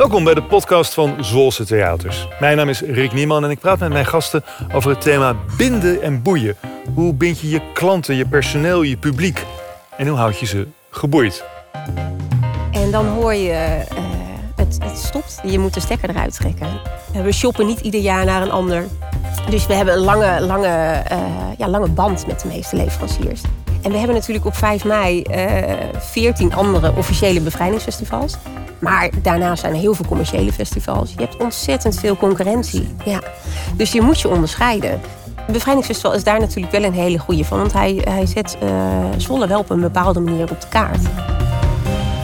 Welkom bij de podcast van Zwolse Theaters. Mijn naam is Rick Nieman en ik praat met mijn gasten over het thema binden en boeien. Hoe bind je je klanten, je personeel, je publiek? En hoe houd je ze geboeid? En dan hoor je, het, stopt, je moet de stekker eruit trekken. We shoppen niet ieder jaar naar een ander. Dus we hebben een lange, lange, uh, ja, lange band met de meeste leveranciers. En we hebben natuurlijk op 5 mei uh, 14 andere officiële bevrijdingsfestivals. Maar daarnaast zijn er heel veel commerciële festivals. Je hebt ontzettend veel concurrentie. Ja. Dus je moet je onderscheiden. Het Bevrijdingsfestival is daar natuurlijk wel een hele goede van. Want hij, hij zet uh, Zwolle wel op een bepaalde manier op de kaart.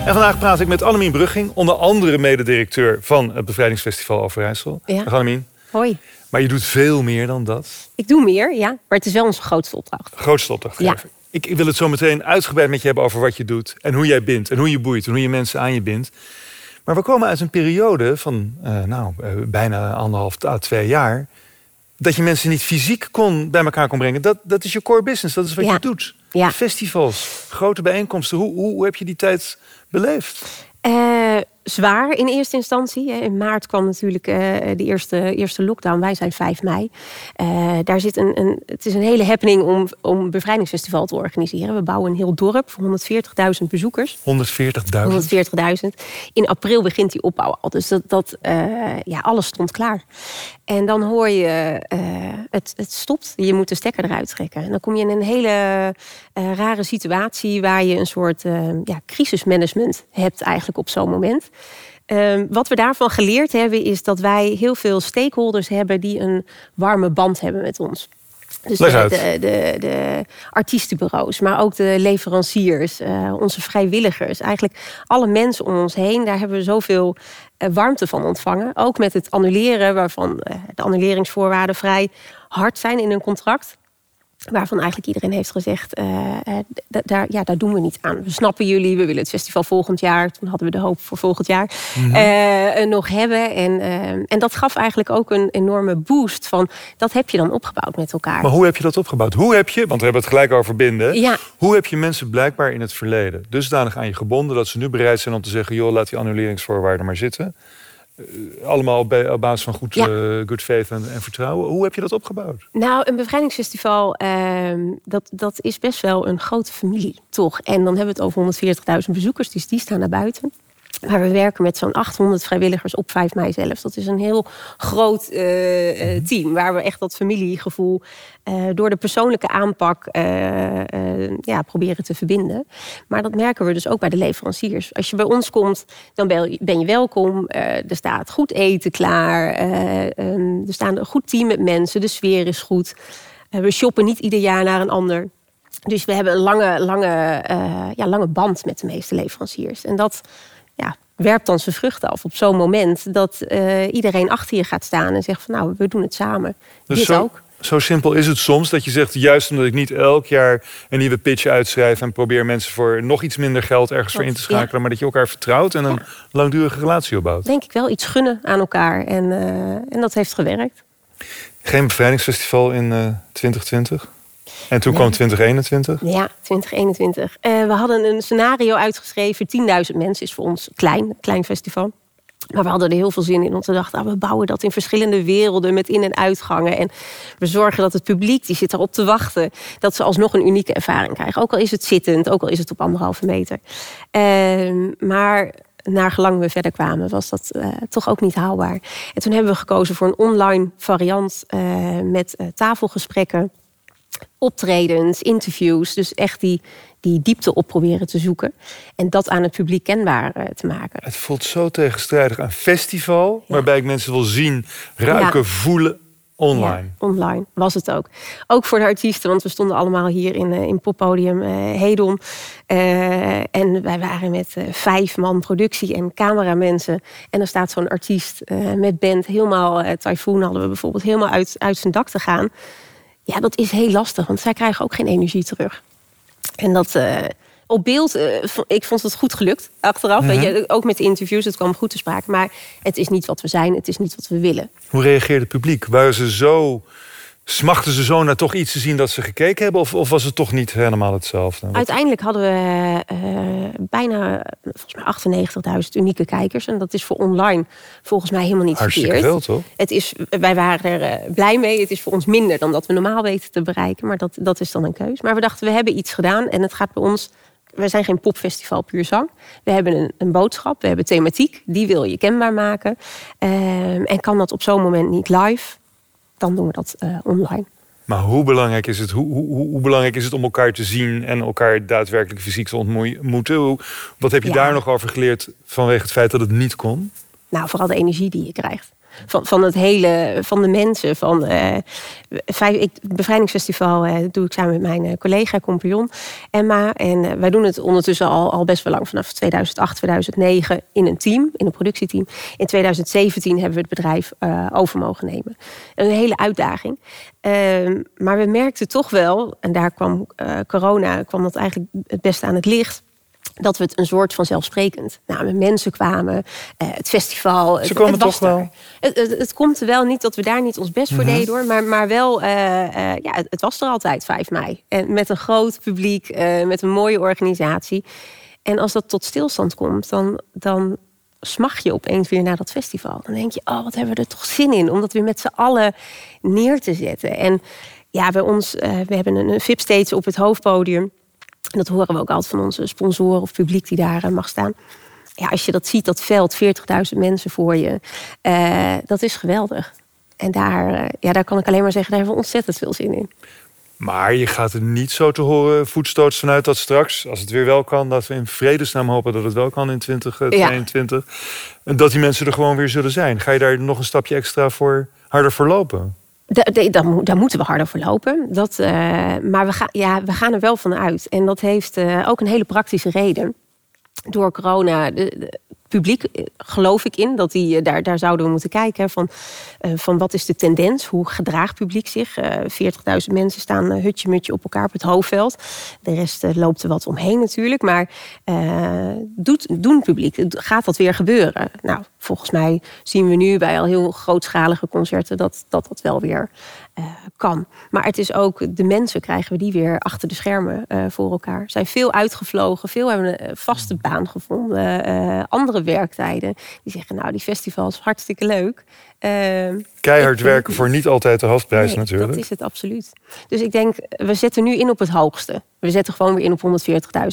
En vandaag praat ik met Annemien Brugging, onder andere mededirecteur van het Bevrijdingsfestival Overijssel. Ja. Dag Annemien. Hoi. Maar je doet veel meer dan dat. Ik doe meer, ja. Maar het is wel onze grootste opdracht. Grootste opdracht. Ja. Ik, ik wil het zo meteen uitgebreid met je hebben over wat je doet. En hoe jij bindt. En hoe je boeit. En hoe je mensen aan je bindt. Maar we komen uit een periode van uh, nou, uh, bijna anderhalf à twee jaar. Dat je mensen niet fysiek kon, bij elkaar kon brengen. Dat, dat is je core business. Dat is wat Ja. je doet. Ja. Festivals, grote bijeenkomsten. Hoe, hoe, hoe heb je die tijd beleefd? Eh, zwaar in eerste instantie. In maart kwam natuurlijk eh, de eerste, eerste lockdown. Wij zijn 5 mei. Eh, daar zit een, een, het is een hele happening om, om een bevrijdingsfestival te organiseren. We bouwen een heel dorp voor 140.000 bezoekers. 140.000. 140.000. In april begint die opbouw al. Dus dat, dat, eh, ja, alles stond klaar. En dan hoor je, het, het stopt. Je moet de stekker eruit trekken. En dan kom je in een hele rare situatie... waar je een soort ja, crisismanagement hebt eigenlijk op zo'n moment. Ehm, wat we daarvan geleerd hebben... is dat wij heel veel stakeholders hebben... die een warme band hebben met ons. Dus de, de, de artiestenbureaus, maar ook de leveranciers, eh, onze vrijwilligers. Eigenlijk alle mensen om ons heen, daar hebben we zoveel eh, warmte van ontvangen. Ook met het annuleren, waarvan eh, de annuleringsvoorwaarden vrij hard zijn in een contract. Waarvan eigenlijk iedereen heeft gezegd, eh, eh, daar, ja, daar doen we niet aan. We snappen jullie, we willen het festival volgend jaar. Toen hadden we de hoop voor volgend jaar eh, eh, nog hebben. En, en dat gaf eigenlijk ook een enorme boost van, dat heb je dan opgebouwd met elkaar. Maar hoe heb je dat opgebouwd? Hoe heb je, want we hebben het gelijk over binden. Ja. Hoe heb je mensen blijkbaar in het verleden dusdanig aan je gebonden... dat ze nu bereid zijn om te zeggen... joh, laat die annuleringsvoorwaarden maar zitten. Eh, allemaal op, ba- op basis van goed, Ja. eh, good faith en, en vertrouwen. Hoe heb je dat opgebouwd? Nou, een bevrijdingsfestival, ehm, dat, dat is best wel een grote familie, toch? En dan hebben we het over 140.000 bezoekers, dus die staan naar buiten. Maar we werken met zo'n 800 vrijwilligers op 5 mei zelf. Dat is een heel groot eh, eh, team, waar we echt dat familiegevoel eh, door de persoonlijke aanpak ja, proberen te verbinden. Maar dat merken we dus ook bij de leveranciers. Als je bij ons komt, dan ben je, welkom. Er staat goed eten klaar. Ehm, er staan een goed team met mensen. De sfeer is goed. We shoppen niet ieder jaar naar een ander. Dus we hebben een lange, lange, ja, lange band met de meeste leveranciers. En dat werpt dan zijn vruchten af op zo'n moment dat eh, iedereen achter je gaat staan en zegt van nou, we doen het samen. Dus Dit zo, ook. zo simpel is het soms dat je zegt... juist omdat ik niet elk jaar een nieuwe pitch uitschrijf... en probeer mensen voor nog iets minder geld ergens voor in te ja. schakelen... maar dat je elkaar vertrouwt en een langdurige relatie opbouwt. Denk ik wel iets gunnen aan elkaar. En, eh, en dat heeft gewerkt. Geen bevrijdingsfestival in eh, 2020? En toen kwam 2021? Ja, 2021. Eh, we hadden een scenario uitgeschreven. 10.000 mensen is voor ons klein, klein festival. Maar we hadden er heel veel zin in. Want we dachten, ah, we bouwen dat in verschillende werelden met in- en uitgangen. En we zorgen dat het publiek, die zit erop te wachten... dat ze alsnog een unieke ervaring krijgen. Ook al is het zittend, ook al is het op anderhalve meter. Ehm, maar naar gelang we verder kwamen, was dat eh, toch ook niet haalbaar. En toen hebben we gekozen voor een online variant... eh, met tafelgesprekken optredens, interviews. Dus echt die, die diepte op proberen te zoeken. En dat aan het publiek kenbaar eh, te maken. Het voelt zo tegenstrijdig. Een festival waarbij ik mensen wil zien, ruiken, Ja. voelen online. Ja, online was het ook. Ook voor de artiesten, want we stonden allemaal hier in, eh, in poppodium eh, Hedon. En wij waren met vijf man productie en cameramensen. En dan staat zo'n artiest met band helemaal... Typhoon hadden we bijvoorbeeld helemaal uit, uit zijn dak te gaan. Ja, dat is heel lastig, want zij krijgen ook geen energie terug. En dat... eh, op beeld, eh, ik vond het goed gelukt achteraf. Weet je, ook met de interviews, het kwam goed te sprake. Maar het is niet wat we zijn, het is niet wat we willen. Hoe reageerde het publiek? Waren ze zo Smachten ze zo naar toch iets te zien dat ze gekeken hebben? Of, of was het toch niet helemaal hetzelfde? Uiteindelijk hadden we uh, bijna volgens mij 98.000 unieke kijkers. En dat is voor online volgens mij helemaal niet Hartstikke verkeerd. veel, toch? Het is, wij waren er uh, blij mee. Het is voor ons minder dan dat we normaal weten te bereiken. Maar dat, dat is dan een keus. Maar we dachten, we hebben iets gedaan. En het gaat bij ons we zijn geen popfestival puur zang. We hebben een, een, boodschap, we hebben thematiek. Die wil je kenbaar maken. Uh, en kan dat op zo'n moment niet live, dan doen we dat uh, online. Maar hoe belangrijk, is het, hoe, hoe, hoe, belangrijk is het om elkaar te zien en elkaar daadwerkelijk fysiek te ontmoeten? Hoe, wat heb je ja. daar nog over geleerd vanwege het feit dat het niet kon? Nou, vooral de energie die je krijgt van, van het hele, van de mensen. Van, uh, vijf, ik, bevrijdingsfestival uh, doe ik samen met mijn uh, collega, compagnon Emma. En wij doen het ondertussen al, al best wel lang, vanaf 2008, 2009, in een team, in een productieteam. In 2017 hebben we het bedrijf over mogen nemen. Een hele uitdaging. Ehm, maar we merkten toch wel, en daar kwam corona, kwam dat eigenlijk het beste aan het licht dat we het een soort van zelfsprekend. Nou, mensen kwamen, uh, het festival. Ze komen het toch wel. Het, het, het, komt wel niet dat we daar niet ons best voor Mhm. deden hoor. Maar, maar wel, uh, uh, ja, het, het, was er altijd 5 mei. En met een groot publiek, met een mooie organisatie. En als dat tot stilstand komt, dan, dan smacht je opeens weer naar dat festival. Dan denk je, oh, wat hebben we er toch zin in om dat weer met z'n allen neer te zetten. En ja, bij ons, we hebben een, een VIP-stage op het hoofdpodium. En dat horen we ook altijd van onze sponsoren of publiek die daar mag staan. Ja, als je dat ziet, dat veld, 40.000 mensen voor je, uh, dat is geweldig. En daar, uh, ja, daar kan ik alleen maar zeggen, daar hebben we ontzettend veel zin in. Maar je gaat er niet zo te horen voetstoots vanuit dat straks, als het weer wel kan, dat we in vredesnaam hopen dat het wel kan in 2022. Ja. En dat die mensen er gewoon weer zullen zijn. Ga je daar nog een stapje extra voor harder voor lopen? Daar, moeten we harder voor lopen. Dat, uh, maar we, ga, ja, we gaan er wel van uit. En dat heeft uh, ook een hele praktische reden. Door corona, de publiek geloof ik in, dat die, daar, daar zouden we moeten kijken. Van, uh, van wat is de tendens? Hoe gedraagt publiek zich? 40.000 mensen staan hutje-mutje op elkaar op het hoofdveld. De rest loopt er wat omheen natuurlijk. Maar doet, doen publiek? Gaat dat weer gebeuren? Nou, volgens mij zien we nu bij al heel grootschalige concerten dat dat, dat wel weer kan. Maar het is ook, de mensen krijgen we die weer achter de schermen voor elkaar. Zijn veel uitgevlogen, veel hebben een vaste baan gevonden, uh, andere werktijden. Die zeggen, nou, die festival is hartstikke leuk. Keihard werken voor niet altijd de hoofdprijs nee, natuurlijk. Dat is het absoluut. Dus ik denk, we zetten nu in op het hoogste. We zetten gewoon weer in op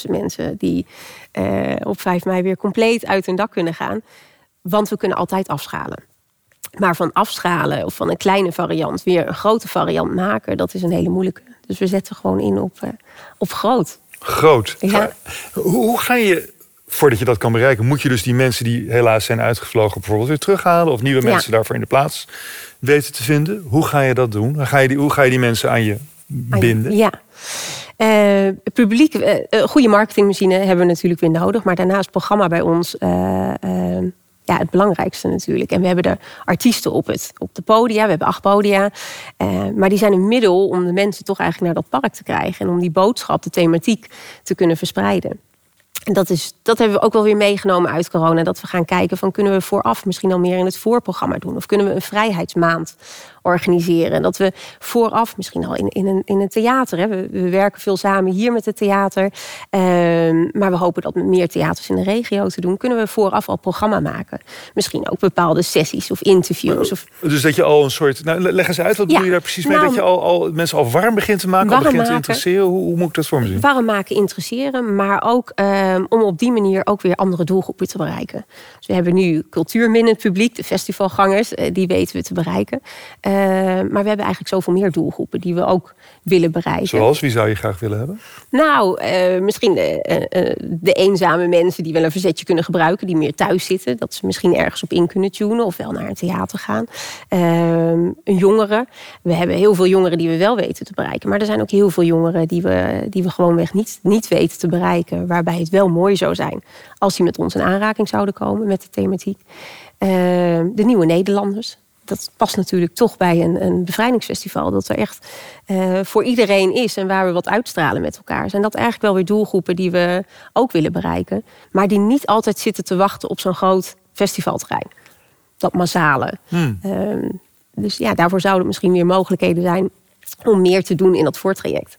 140.000 mensen die op 5 mei weer compleet uit hun dak kunnen gaan. Want we kunnen altijd afschalen. Maar van afschalen of van een kleine variant weer een grote variant maken, dat is een hele moeilijke. Dus we zetten gewoon in op, uh, op groot. Groot. Ja. Hoe ga je, voordat je dat kan bereiken, moet je dus die mensen die helaas zijn uitgevlogen bijvoorbeeld weer terughalen of nieuwe mensen ja. daarvoor in de plaats weten te vinden? Hoe ga je dat doen? Hoe ga je die, hoe ga je die mensen aan je binden? Ja. Uh, publiek, uh, goede marketingmachine hebben we natuurlijk weer nodig. Maar daarnaast programma bij ons uh, ja, het belangrijkste natuurlijk. En we hebben de artiesten op, het, op de podia. We hebben acht podia. Uh, maar die zijn een middel om de mensen toch eigenlijk naar dat park te krijgen. En om die boodschap, de thematiek te kunnen verspreiden. En dat, is, dat hebben we ook wel weer meegenomen uit corona. Dat we gaan kijken van kunnen we vooraf misschien al meer in het voorprogramma doen. Of kunnen we een vrijheidsmaand organiseren. Dat we vooraf misschien al in, in, een, in een theater. Hè. We, we werken veel samen hier met het theater. Um, maar we hopen dat met meer theaters in de regio te doen. Kunnen we vooraf al programma maken. Misschien ook bepaalde sessies of interviews. Of... Dus dat je al een soort... Nou, leg eens uit, wat ja, bedoel je daar precies mee? Nou, dat je al, al mensen al warm begint te maken, al begint maken, te interesseren? Hoe, hoe, moet ik dat voor me zien? Warm maken, interesseren. Maar ook um, om op die manier ook weer andere doelgroepen te bereiken. Dus we hebben nu cultuurminnend publiek, de festivalgangers. Uh, die weten we te bereiken. Uh, maar we hebben eigenlijk zoveel meer doelgroepen die we ook willen bereiken. Zoals, wie zou je graag willen hebben? Nou, uh, misschien de, de, eenzame mensen die wel een verzetje kunnen gebruiken. Die meer thuis zitten. Dat ze misschien ergens op in kunnen tunen. Of wel naar een theater gaan. een jongere. We hebben heel veel jongeren die we wel weten te bereiken. Maar er zijn ook heel veel jongeren die we, die we gewoonweg niet, niet weten te bereiken. Waarbij het wel mooi zou zijn als die met ons in aanraking zouden komen met de thematiek. de nieuwe Nederlanders dat past natuurlijk toch bij een, een bevrijdingsfestival. Dat er echt uh, voor iedereen is en waar we wat uitstralen met elkaar. Zijn dat eigenlijk wel weer doelgroepen die we ook willen bereiken. Maar die niet altijd zitten te wachten op zo'n groot festivalterrein. Dat massale. Hmm. Uh, dus ja, daarvoor zouden misschien meer mogelijkheden zijn om meer te doen in dat voortraject.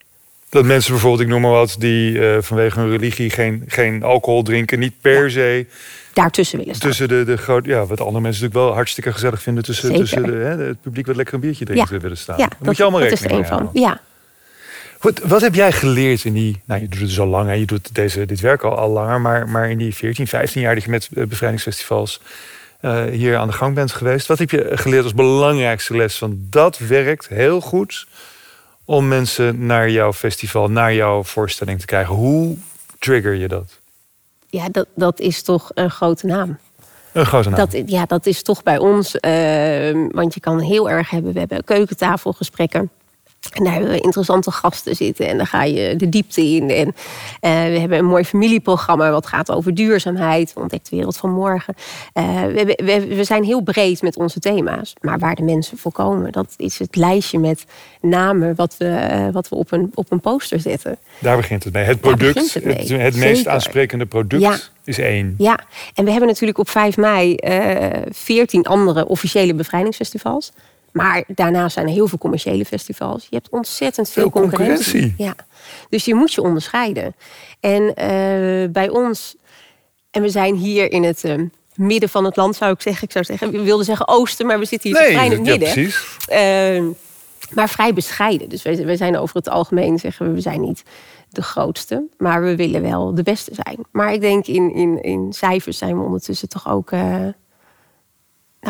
Dat mensen bijvoorbeeld, ik noem maar wat, die uh, vanwege hun religie geen, geen alcohol drinken, niet per se daartussen willen staan. Tussen de, de grote, ja, wat andere mensen natuurlijk wel hartstikke gezellig vinden, tussen, tussen de, hè, het publiek wat lekker een biertje drinken willen staan. Ja, dat, moet je allemaal dat rekening is er een van. Ja. Wat, wat heb jij geleerd in die, nou je doet het dus al lang en je doet deze, dit werk al, al langer, maar, maar in die 14, 15 jaar dat je met eh, bevrijdingsfestivals uh, hier aan de gang bent geweest, wat heb je geleerd als belangrijkste les van dat werkt heel goed om mensen naar jouw festival, naar jouw voorstelling te krijgen? Hoe trigger je dat? Ja, dat, dat is toch een grote naam. Een grote naam. Dat, ja, dat is toch bij ons. Uh, want je kan heel erg hebben. We hebben keukentafelgesprekken. En daar hebben we interessante gasten zitten en dan ga je de diepte in. En uh, we hebben een mooi familieprogramma wat gaat over duurzaamheid, ontdekt de wereld van morgen. Uh, we, we, we, zijn heel breed met onze thema's. Maar waar de mensen voor komen, dat is het lijstje met namen wat we, uh, wat we op, een, op een poster zetten. Daar begint het mee. Het product, het, mee. het, het meest aansprekende product ja. is één. Ja, en we hebben natuurlijk op 5 mei 14 andere officiële bevrijdingsfestivals. Maar daarnaast zijn er heel veel commerciële festivals. Je hebt ontzettend veel, veel concurrentie. Ja. Dus je moet je onderscheiden. En uh, bij ons, en we zijn hier in het uh, midden van het land, zou ik zeggen. Ik zou zeggen, we wilden zeggen oosten, maar we zitten hier nee, vrij in het midden. Ja, precies. Uh, maar vrij bescheiden. Dus wij zijn over het algemeen, zeggen we, we zijn niet de grootste. Maar we willen wel de beste zijn. Maar ik denk in, in, in cijfers zijn we ondertussen toch ook nou,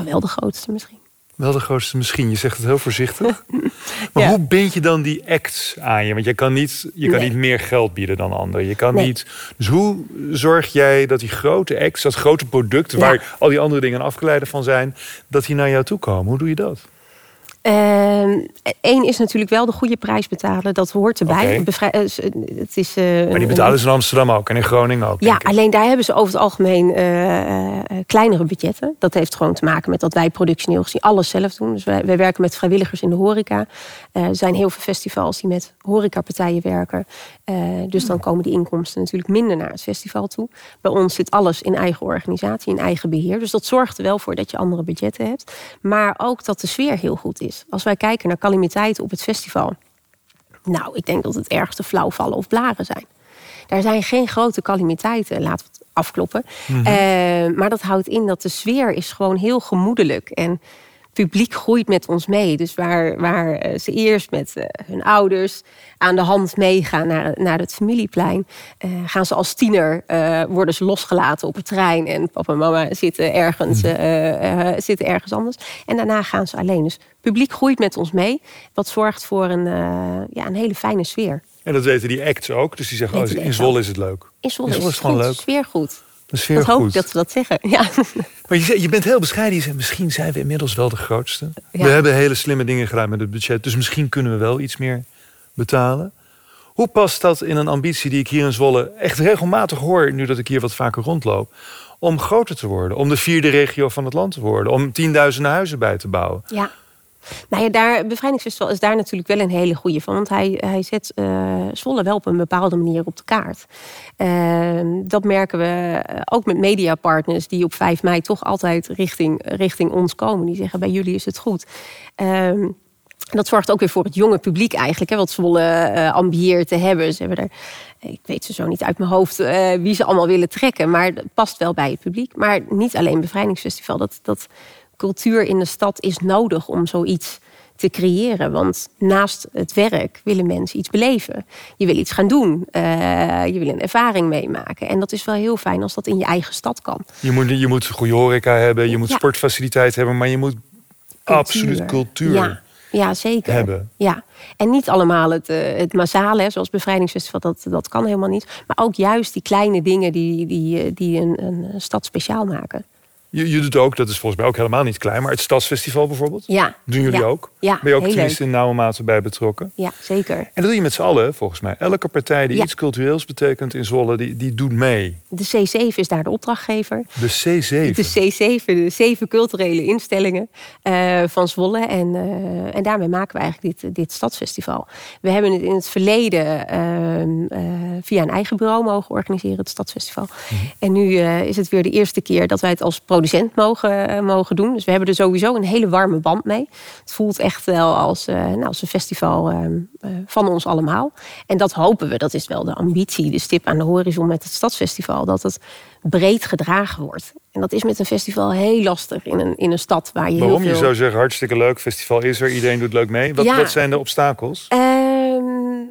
wel de grootste misschien. Wel de grootste misschien. Je zegt het heel voorzichtig. Maar hoe bind je dan die acts aan je? Want je kan niet, je kan niet meer geld bieden dan anderen. Je kan niet. Dus hoe zorg jij dat die grote acts, dat grote product, waar al die andere dingen afgeleiden van zijn, dat die naar jou toe komen? Hoe doe je dat? Eén ehm, is natuurlijk wel de goede prijs betalen. Dat hoort erbij. Okay. Eh, het is, uh, maar die betalen ze in Amsterdam ook en in Groningen ook. Ja, alleen daar hebben ze over het algemeen uh, kleinere budgetten. Dat heeft gewoon te maken met dat wij productioneel gezien alles zelf doen. Dus wij, wij werken met vrijwilligers in de horeca. er zijn heel veel festivals die met horecapartijen werken. dus dan komen die inkomsten natuurlijk minder naar het festival toe. Bij ons zit alles in eigen organisatie, in eigen beheer. Dus dat zorgt er wel voor dat je andere budgetten hebt. Maar ook dat de sfeer heel goed is. Als wij kijken naar calamiteiten op het festival. Nou, ik denk dat het ergste flauwvallen of blaren zijn. Daar zijn geen grote calamiteiten, laten we het afkloppen. Mm maar dat houdt in dat de sfeer is gewoon heel gemoedelijk. En publiek groeit met ons mee. Dus waar, waar eh, ze eerst met uh, hun ouders aan de hand meegaan naar, naar het familieplein, uh, gaan ze als tiener, worden ze losgelaten op het trein en papa en mama zitten ergens, mm. zitten ergens anders. En daarna gaan ze alleen. Dus publiek groeit met ons mee, wat zorgt voor een, ja, een hele fijne sfeer. En dat weten die acts ook, dus die zeggen, oh, in Zwolle is het leuk. In Zwolle, is, het gewoon leuk. Sfeer goed. Dat goed. hoop dat ze dat zeggen. Ja. Maar je, je bent heel bescheiden. Je zegt, misschien zijn we inmiddels wel de grootste. We hebben hele slimme dingen gedaan met het budget. Dus misschien kunnen we wel iets meer betalen. Hoe past dat in een ambitie die ik hier in Zwolle echt regelmatig hoor... nu dat ik hier wat vaker rondloop... om groter te worden, om de vierde regio van het land te worden... om tienduizenden huizen bij te bouwen. Ja. Nou ja, daar, Bevrijdingsfestival is daar natuurlijk wel een hele goede van. Want hij, hij zet uh, Zwolle wel op een bepaalde manier op de kaart. Uh, dat merken we ook met mediapartners die op 5 mei toch altijd richting, richting ons komen. Die zeggen bij jullie is het goed. Uh, dat zorgt ook weer voor het jonge publiek eigenlijk, hè, wat Zwolle uh, ambieert te hebben. Ze hebben er, ik weet ze zo niet uit mijn hoofd wie ze allemaal willen trekken, maar het past wel bij het publiek. Maar niet alleen Bevrijdingsfestival, dat, dat cultuur in de stad is nodig om zoiets te creëren. Want naast het werk willen mensen iets beleven. Je wil iets gaan doen. Uh, je wil een ervaring meemaken. En dat is wel heel fijn als dat in je eigen stad kan. Je moet, je moet goede horeca hebben, je moet ja. sportfaciliteit hebben, maar je moet cultuur. absoluut cultuur. Ja. Ja, zeker. Hebben. Ja. En niet allemaal het, uh, het massale, zoals bevrijdingsfestival, dat, dat kan helemaal niet. Maar ook juist die kleine dingen die, die, die een, een stad speciaal maken. Je, je doet ook, dat is volgens mij ook helemaal niet klein, maar het Stadsfestival bijvoorbeeld. Ja. Doen jullie ja. ook? Ja, ben je ook tenminste in nauwe mate bij betrokken? Ja, zeker. En dat doe je met z'n allen, volgens mij. Elke partij die iets cultureels betekent in Zwolle, die, die doet mee. De C7 is daar de opdrachtgever. De C7? De C7, de zeven culturele instellingen uh, van Zwolle. En, uh, en daarmee maken we eigenlijk dit, dit Stadsfestival. We hebben het in het verleden uh, via een eigen bureau mogen organiseren, het Stadsfestival. Mm -hmm. En nu is het weer de eerste keer dat wij het als producent producent mogen, mogen doen. Dus we hebben er sowieso een hele warme band mee. Het voelt echt wel als, nou, als een festival ehm, van ons allemaal. En dat hopen we, dat is wel de ambitie, de stip aan de horizon met het Stadsfestival. Dat het breed gedragen wordt. En dat is met een festival heel lastig in een, in een stad waar je. Waarom? Heel veel... Je zou zeggen, hartstikke leuk, festival is er, iedereen doet leuk mee. Wat, wat zijn de obstakels? Ehm,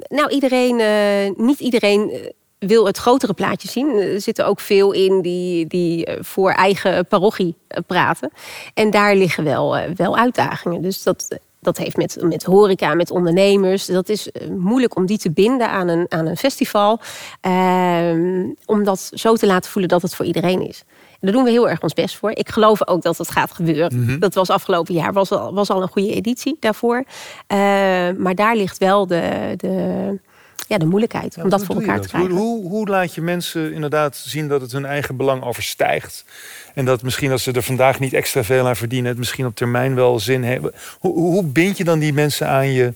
nou, iedereen, uh, niet iedereen eh, wil het grotere plaatje zien. Er zitten ook veel in die, die eh, voor eigen parochie praten. En daar liggen wel, wel uitdagingen. Dus dat, dat heeft met, met horeca, met ondernemers. Dat is moeilijk om die te binden aan een, aan een festival. Ehm, om dat zo te laten voelen dat het voor iedereen is. Daar doen we heel erg ons best voor. Ik geloof ook dat het gaat gebeuren. Mhm. Dat was afgelopen jaar, was al, was al een goede editie daarvoor. Uh, maar daar ligt wel de, de, ja, de moeilijkheid om dat voor elkaar te krijgen. Hoe, hoe, laat je mensen inderdaad zien dat het hun eigen belang overstijgt? En dat misschien als ze er vandaag niet extra veel aan verdienen, het misschien op termijn wel zin hebben. Hoe, hoe bind je dan die mensen aan je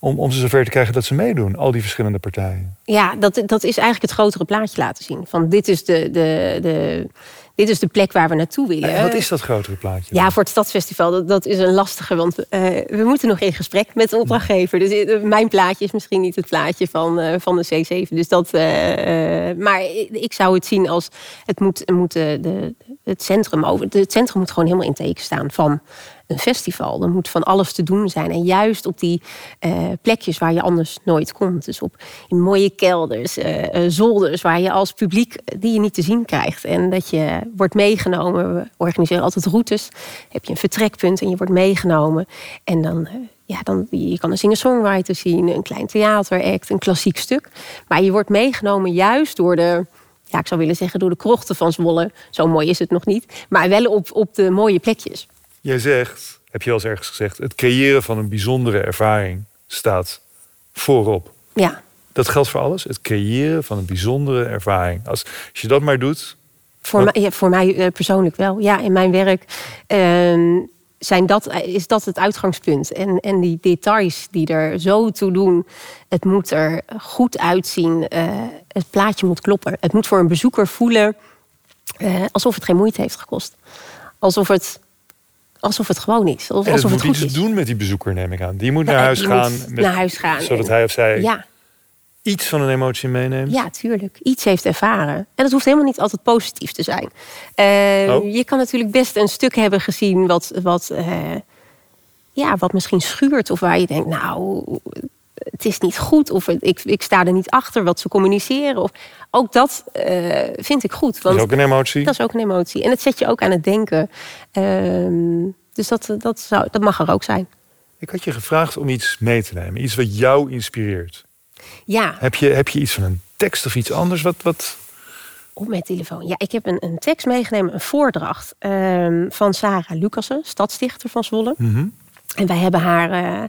om, om ze zover te krijgen dat ze meedoen, al die verschillende partijen? Ja, dat, dat is eigenlijk het grotere plaatje laten zien. Van dit is de, de, de, dit is de plek waar we naartoe willen. En wat is dat grotere plaatje? Ja, voor het Stadsfestival, dat, dat is een lastige. Want uh, we moeten nog in gesprek met de opdrachtgever. Dus uh, mijn plaatje is misschien niet het plaatje van, uh, van de C7. Dus dat, maar ik zou het zien als het moet, moet de, het centrum over. Het centrum moet gewoon helemaal in teken staan van een festival. Er moet van alles te doen zijn. En juist op die uh, plekjes waar je anders nooit komt. Dus op in mooie kelders, uh, zolders, waar je als publiek die je niet te zien krijgt. En dat je wordt meegenomen. We organiseren altijd routes. Heb je een vertrekpunt en je wordt meegenomen. En dan ja, dan, je kan een singer-songwriter zien, een klein theateract, een klassiek stuk. Maar je wordt meegenomen juist door de, ja, ik zou willen zeggen, door de krochten van Zwolle. Zo mooi is het nog niet. Maar wel op, op de mooie plekjes. Jij zegt, heb je al eens ergens gezegd, het creëren van een bijzondere ervaring staat voorop. Ja. Dat geldt voor alles. Het creëren van een bijzondere ervaring. Als, als je dat maar doet. Voor, mij, ja, voor mij eh, persoonlijk wel. Ja, in mijn werk uh, zijn dat, is dat het uitgangspunt. En, en die details die er zo toe doen. Het moet er goed uitzien. Uh, het plaatje moet kloppen. Het moet voor een bezoeker voelen uh, alsof het geen moeite heeft gekost. Alsof het alsof het gewoon is. Alsof, het, goed iets doen met die bezoeker, neem ik aan. Die moet naar huis gaan. Met, naar huis gaan. Zodat hij of zij ja. iets van een emotie meeneemt. Ja, tuurlijk. Iets heeft ervaren. En dat hoeft helemaal niet altijd positief te zijn. Uh, oh. Je kan natuurlijk best een stuk hebben gezien wat, wat, uh, ja, wat misschien schuurt. Of waar je denkt, nou, het is niet goed. Of ik, ik sta er niet achter wat ze communiceren. Of, ook dat uh, vind ik goed. Want dat is ook een emotie. Dat is ook een emotie. En het zet je ook aan het denken. Uh, dus dat, dat, zou, dat mag er ook zijn. Ik had je gevraagd om iets mee te nemen. Iets wat jou inspireert. Ja. Heb je, heb je iets van een tekst of iets anders? Wat, wat... Op mijn telefoon. Ja, ik heb een, een tekst meegenomen. Een voordracht uh, van Sarah Lucassen, stadsdichter van Zwolle. Mm -hmm. En wij hebben haar eh,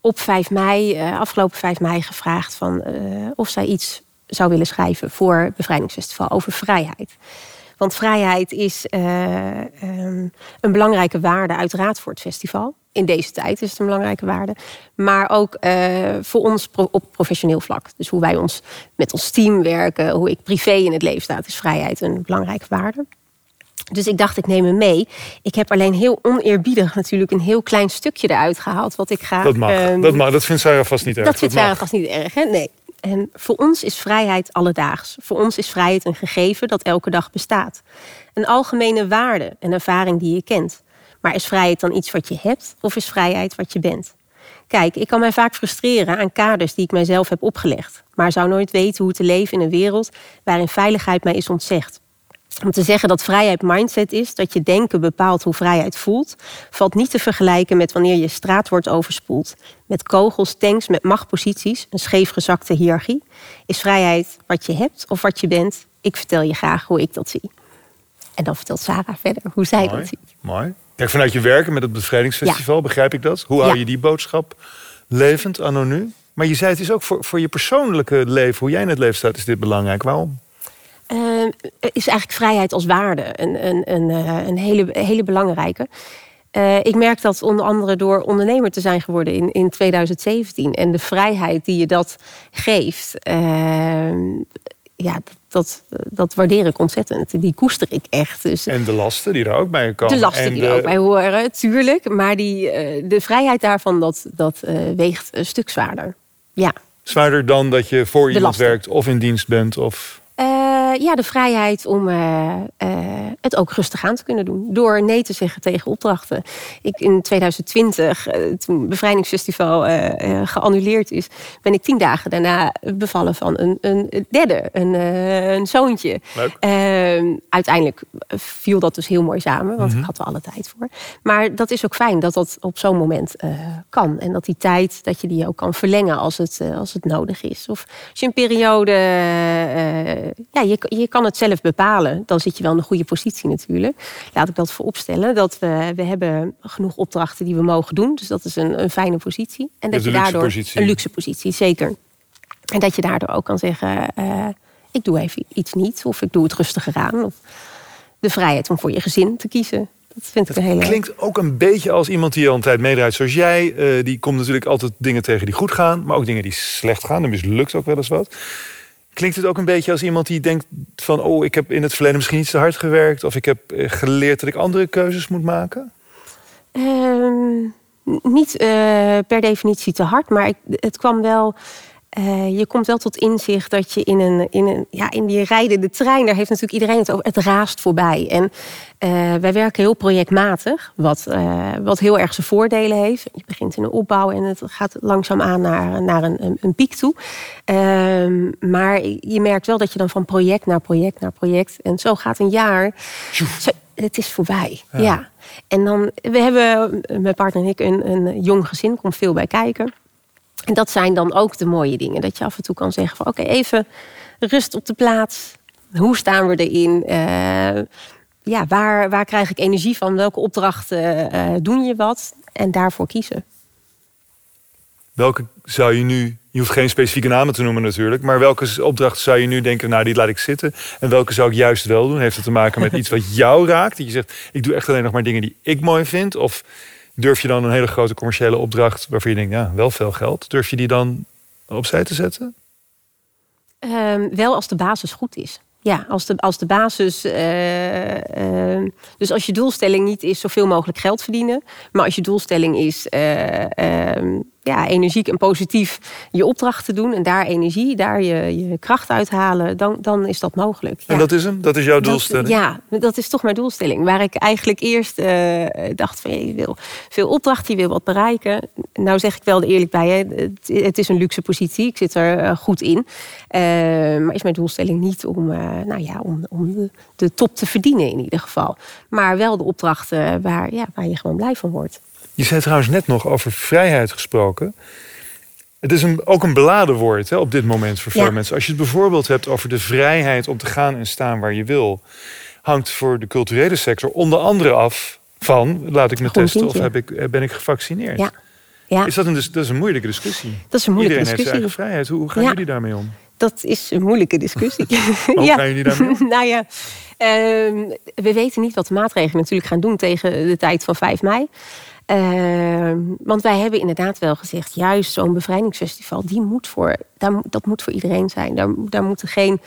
op 5 mei, uh, afgelopen 5 mei, gevraagd van, uh, of zij iets zou willen schrijven voor Bevrijdingsfestival over vrijheid. Want vrijheid is uh, um, een belangrijke waarde, uiteraard voor het festival. In deze tijd is het een belangrijke waarde. Maar ook voor ons op professioneel vlak. Dus hoe wij ons met ons team werken, hoe ik privé in het leven sta, is vrijheid een belangrijke waarde. Dus ik dacht, ik neem hem mee. Ik heb alleen heel oneerbiedig natuurlijk een heel klein stukje eruit gehaald. Wat ik graag. Dat mag. Um, dat, mag. dat vindt Sarah vast niet erg. Dat vindt Sarah vast niet erg, hè? Nee. En voor ons is vrijheid alledaags. Voor ons is vrijheid een gegeven dat elke dag bestaat. Een algemene waarde, een ervaring die je kent. Maar is vrijheid dan iets wat je hebt of is vrijheid wat je bent? Kijk, ik kan mij vaak frustreren aan kaders die ik mijzelf heb opgelegd, maar zou nooit weten hoe te leven in een wereld waarin veiligheid mij is ontzegd. Om te zeggen dat vrijheid mindset is, dat je denken bepaalt hoe vrijheid voelt, valt niet te vergelijken met wanneer je straat wordt overspoeld. Met kogels, tanks, met machtposities, een scheefgezakte hiërarchie. Is vrijheid wat je hebt of wat je bent? Ik vertel je graag hoe ik dat zie. En dan vertelt Sarah verder hoe zij Mooi. dat ziet. Mooi. Kijk, vanuit je werken met het bevrijdingsfestival ja. begrijp ik dat. Hoe hou je die boodschap levend, anno nu? Maar je zei het is ook voor, voor je persoonlijke leven, hoe jij in het leven staat, is dit belangrijk. Waarom? Uh, is eigenlijk vrijheid als waarde een, een, een, een hele, hele belangrijke. Uh, ik merk dat onder andere door ondernemer te zijn geworden in, in 2017. En de vrijheid die je dat geeft. Uh, ja, dat, dat waardeer ik ontzettend. Die koester ik echt. Dus, en de lasten die er ook bij komen. De lasten die er ook bij horen, tuurlijk. Maar die, eh, de vrijheid daarvan, dat, dat weegt een stuk zwaarder. Ja. Zwaarder dan dat je voor iemand werkt of in dienst bent? Of... Uh, ja, de vrijheid om uh, uh, het ook rustig aan te kunnen doen. Door nee te zeggen tegen opdrachten. Ik, in 2020, toen het bevrijdingsfestival geannuleerd is... ben ik tien dagen daarna bevallen van een, een derde, een, een zoontje. Ehm, uiteindelijk viel dat dus heel mooi samen, want ik mhm. had er alle tijd voor. Maar dat is ook fijn dat dat op zo'n moment kan. En dat die tijd, dat je die ook kan verlengen als het, als het nodig is. Of als je een periode ja, je, je kan het zelf bepalen. Dan zit je wel in een goede positie natuurlijk. Laat ik dat vooropstellen. Dat we, we hebben genoeg opdrachten die we mogen doen. Dus dat is een, een fijne positie. En dat je daardoor positie. een luxe positie, zeker. En dat je daardoor ook kan zeggen: uh, ik doe even iets niet, of ik doe het rustiger aan. Of de vrijheid om voor je gezin te kiezen. Dat vind ik een hele. Klinkt ook een beetje als iemand die al een tijd meedraait zoals jij. Uh, die komt natuurlijk altijd dingen tegen die goed gaan, maar ook dingen die slecht gaan. Dan mislukt ook wel eens wat. Klinkt het ook een beetje als iemand die denkt van... oh, ik heb in het verleden misschien iets te hard gewerkt... of ik heb eh, geleerd dat ik andere keuzes moet maken? Ehm, niet uh, per definitie te hard, maar ik, het kwam wel... Uh, je komt wel tot inzicht dat je in een, in een ja, in die rijdende trein, daar heeft natuurlijk iedereen het over. Het raast voorbij. En uh, wij werken heel projectmatig, wat, uh, wat heel erg zijn voordelen heeft. Je begint in een opbouw en het gaat langzaam aan naar, naar een, een, een piek toe. Ehm, maar je merkt wel dat je dan van project naar project naar project. En zo gaat een jaar. Zo, het is voorbij. Ja. ja. En dan, we hebben, mijn partner en ik, een, een jong gezin, komt veel bij kijken. En dat zijn dan ook de mooie dingen. Dat je af en toe kan zeggen van oké, even rust op de plaats. Hoe staan we erin? Uh, ja, waar, waar krijg ik energie van? Welke opdrachten uh, doen je wat? En daarvoor kiezen. Welke zou je nu, je hoeft geen specifieke namen te noemen natuurlijk, maar welke opdracht zou je nu denken, nou die laat ik zitten. En welke zou ik juist wel doen? Heeft het te maken met iets wat jou raakt? Dat je zegt, ik doe echt alleen nog maar dingen die ik mooi vind? Of durf je dan een hele grote commerciële opdracht waarvan je denkt, ja, wel veel geld, durf je die dan opzij te zetten? Um, wel als de basis goed is. Ja, als de, als de basis. Uh, uh, dus als je doelstelling niet is zoveel mogelijk geld verdienen. Maar als je doelstelling is uh, ja, energiek en positief je opdracht te doen. En daar energie, daar je, je kracht uithalen. Dan, dan is dat mogelijk. En dat is hem? Dat is jouw doelstelling? ja, dat is toch mijn doelstelling. Waar ik eigenlijk eerst dacht van je wil veel opdrachten, je wil wat bereiken. Nou zeg ik wel eerlijk bij, hè, het, het is een luxe positie. Ik zit er goed in. maar is mijn doelstelling niet om, nou ja, om, om de, de, top te verdienen in ieder geval. Maar wel de opdrachten waar, ja, waar je gewoon blij van wordt. Je zei trouwens net nog over vrijheid gesproken. Het is een, ook een beladen woord hè, op dit moment voor veel mensen. Als je het bijvoorbeeld hebt over de vrijheid om te gaan en staan waar je wil, hangt voor de culturele sector onder andere af van: laat ik me testen of heb ik, ben ik gevaccineerd? Ja. Ja. Is dat, een, dat is een moeilijke discussie. Dat is een moeilijke Iedereen discussie. heeft zijn eigen vrijheid. Hoe, gaan jullie daarmee om? Dat is een moeilijke discussie. Hoe gaan jullie daarmee om? nou ja, uh, we weten niet wat de maatregelen natuurlijk gaan doen tegen de tijd van 5 mei. Uh, want wij hebben inderdaad wel gezegd, juist zo'n bevrijdingsfestival, die moet voor, daar, dat moet voor iedereen zijn. Daar, daar moeten geen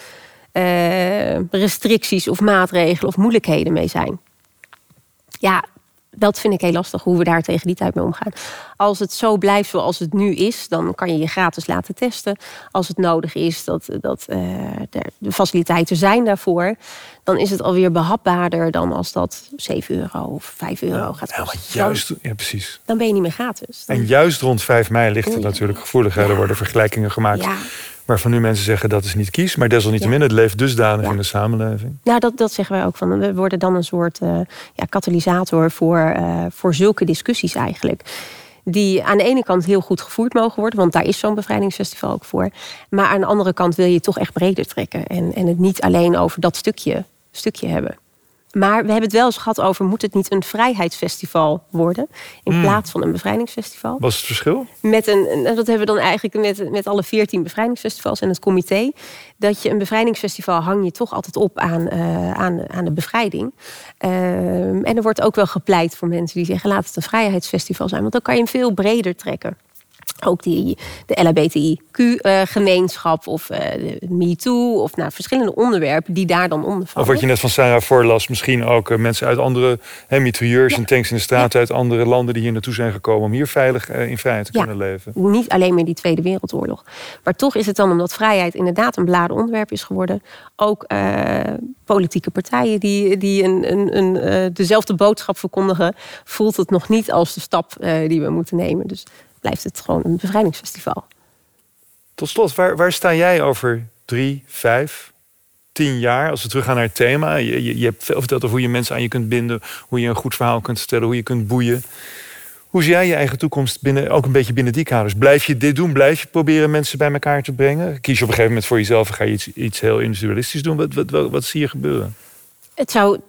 uh, restricties of maatregelen of moeilijkheden mee zijn. Ja, dat vind ik heel lastig hoe we daar tegen die tijd mee omgaan. Als het zo blijft zoals het nu is, dan kan je je gratis laten testen. Als het nodig is dat, dat uh, de faciliteiten zijn daarvoor, dan is het alweer behapbaarder dan als dat 7 euro of 5 euro gaat kosten. Ja, juist, ja, precies. Dan ben je niet meer gratis. En juist rond 5 mei ligt er natuurlijk gevoeligheid. Er worden vergelijkingen gemaakt. Waarvan nu mensen zeggen dat is niet kies. Maar desalniettemin, ja. het leeft dusdanig in de samenleving. Nou, dat, dat zeggen wij ook van. We worden dan een soort uh, ja, katalysator voor, uh, voor zulke discussies eigenlijk. Die aan de ene kant heel goed gevoerd mogen worden, want daar is zo'n bevrijdingsfestival ook voor. Maar aan de andere kant wil je toch echt breder trekken. En, en het niet alleen over dat stukje, stukje hebben. Maar we hebben het wel eens gehad over... moet het niet een vrijheidsfestival worden... in hmm. plaats van een bevrijdingsfestival? Wat is het verschil? Met een, dat hebben we dan eigenlijk met, met alle veertien bevrijdingsfestivals en het comité. Dat je een bevrijdingsfestival hang je toch altijd op aan, uh, aan, aan de bevrijding. Uh, en er wordt ook wel gepleit voor mensen die zeggen... laat het een vrijheidsfestival zijn, want dan kan je hem veel breder trekken. Ook die, de LHBTIQ-gemeenschap of uh, MeToo of nou, verschillende onderwerpen die daar dan onder vallen. Of wat je net van Sarah voorlas, misschien ook uh, mensen uit andere mitrailleurs en tanks in de straat uit andere landen die hier naartoe zijn gekomen om hier veilig uh, in vrijheid te ja. kunnen leven. Niet alleen meer die Tweede Wereldoorlog. Maar toch is het dan omdat vrijheid inderdaad een beladen onderwerp is geworden, ook politieke partijen die, die een, een, een dezelfde boodschap verkondigen, voelt het nog niet als de stap die we moeten nemen. Dus blijft het gewoon een bevrijdingsfestival. Tot slot, waar, waar sta jij over drie, vijf, tien jaar? Als we teruggaan naar het thema. Je, je, je hebt veel verteld over hoe je mensen aan je kunt binden. Hoe je een goed verhaal kunt vertellen. Hoe je kunt boeien. Hoe zie jij je eigen toekomst binnen, ook een beetje binnen die kaders? Blijf je dit doen? Blijf je proberen mensen bij elkaar te brengen? Kies je op een gegeven moment voor jezelf en ga je iets, iets heel individualistisch doen? Wat, wat, wat, wat zie je gebeuren? Het zou,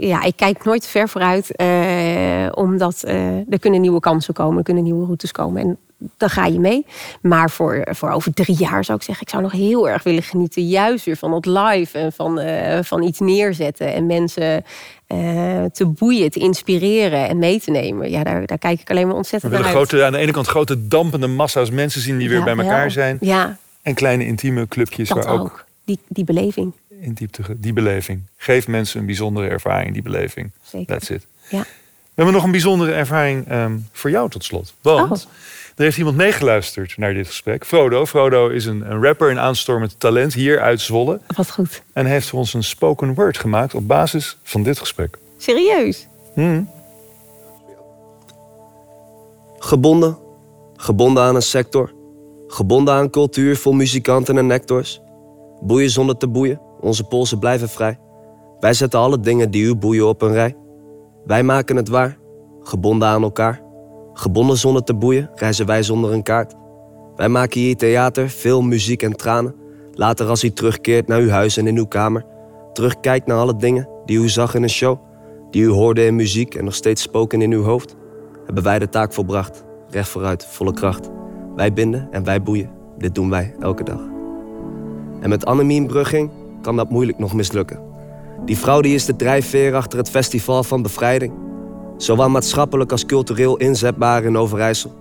ja, ik kijk nooit ver vooruit, eh, omdat eh, er kunnen nieuwe kansen komen, er kunnen nieuwe routes komen. En dan ga je mee. Maar voor, voor over drie jaar zou ik zeggen, ik zou nog heel erg willen genieten, juist weer van het live en van, uh, van iets neerzetten en mensen uh, te boeien, te inspireren en mee te nemen. Ja, daar, daar kijk ik alleen maar ontzettend naar uit. Grote, aan de ene kant grote dampende massa's mensen zien die weer bij elkaar zijn. Ja. En kleine intieme clubjes Dat waar ook, ook. Die, die beleving in diepte, die beleving. Geef mensen een bijzondere ervaring, die beleving. Zeker. That's it. Ja. We hebben nog een bijzondere ervaring um, voor jou tot slot. Want oh. er heeft iemand meegeluisterd naar dit gesprek. Frodo. Frodo is een, een rapper, een aanstormend talent hier uit Zwolle. Wat goed. En heeft voor ons een spoken word gemaakt op basis van dit gesprek. Serieus? Hmm. Gebonden. Gebonden aan een sector. Gebonden aan cultuur vol muzikanten en nectors. Boeien zonder te boeien onze polsen blijven vrij. Wij zetten alle dingen die u boeien op een rij. Wij maken het waar, gebonden aan elkaar. Gebonden zonder te boeien, reizen wij zonder een kaart. Wij maken hier theater, veel muziek en tranen. Later als u terugkeert naar uw huis en in uw kamer. Terugkijkt naar alle dingen die u zag in een show. Die u hoorde in muziek en nog steeds spoken in uw hoofd. Hebben wij de taak volbracht, recht vooruit, volle kracht. Wij binden en wij boeien, dit doen wij elke dag. En met Annemien Brugging kan dat moeilijk nog mislukken. Die vrouw die is de drijfveer achter het Festival van Bevrijding. Zowel maatschappelijk als cultureel inzetbaar in Overijssel.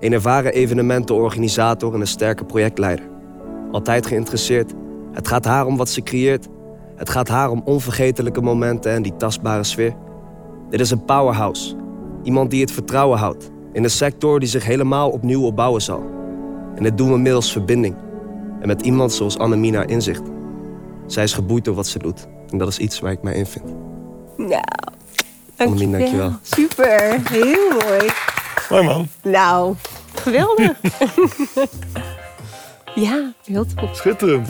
Een ervaren evenementenorganisator en een sterke projectleider. Altijd geïnteresseerd. Het gaat haar om wat ze creëert. Het gaat haar om onvergetelijke momenten en die tastbare sfeer. Dit is een powerhouse. Iemand die het vertrouwen houdt. In een sector die zich helemaal opnieuw opbouwen zal. En dit doen we middels verbinding. En met iemand zoals Annemina inzicht. Zij is geboeid door wat ze doet. En dat is iets waar ik mij in vind. Nou, dankjewel. dankjewel. Super, heel mooi. Mooi man. Nou, geweldig. ja, heel tof. Schitterend.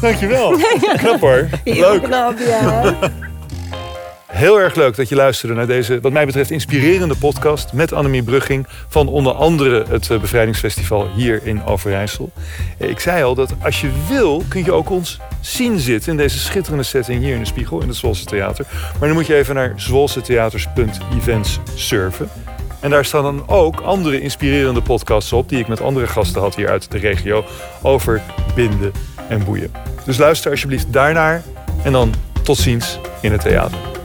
Dankjewel. Knap hoor. Heel Leuk. knap, ja. Heel erg leuk dat je luisterde naar deze, wat mij betreft, inspirerende podcast met Annemie Brugging van onder andere het eh, Bevrijdingsfestival hier in Overijssel. Eh, ik zei al dat als je wil, kun je ook ons zien zitten in deze schitterende setting hier in de Spiegel in het Zwolse Theater. Maar dan moet je even naar zwolsetheaters.events surfen. En daar staan dan ook andere inspirerende podcasts op die ik met andere gasten had hier uit de regio over binden en boeien. Dus luister alsjeblieft daarnaar en dan tot ziens in het theater.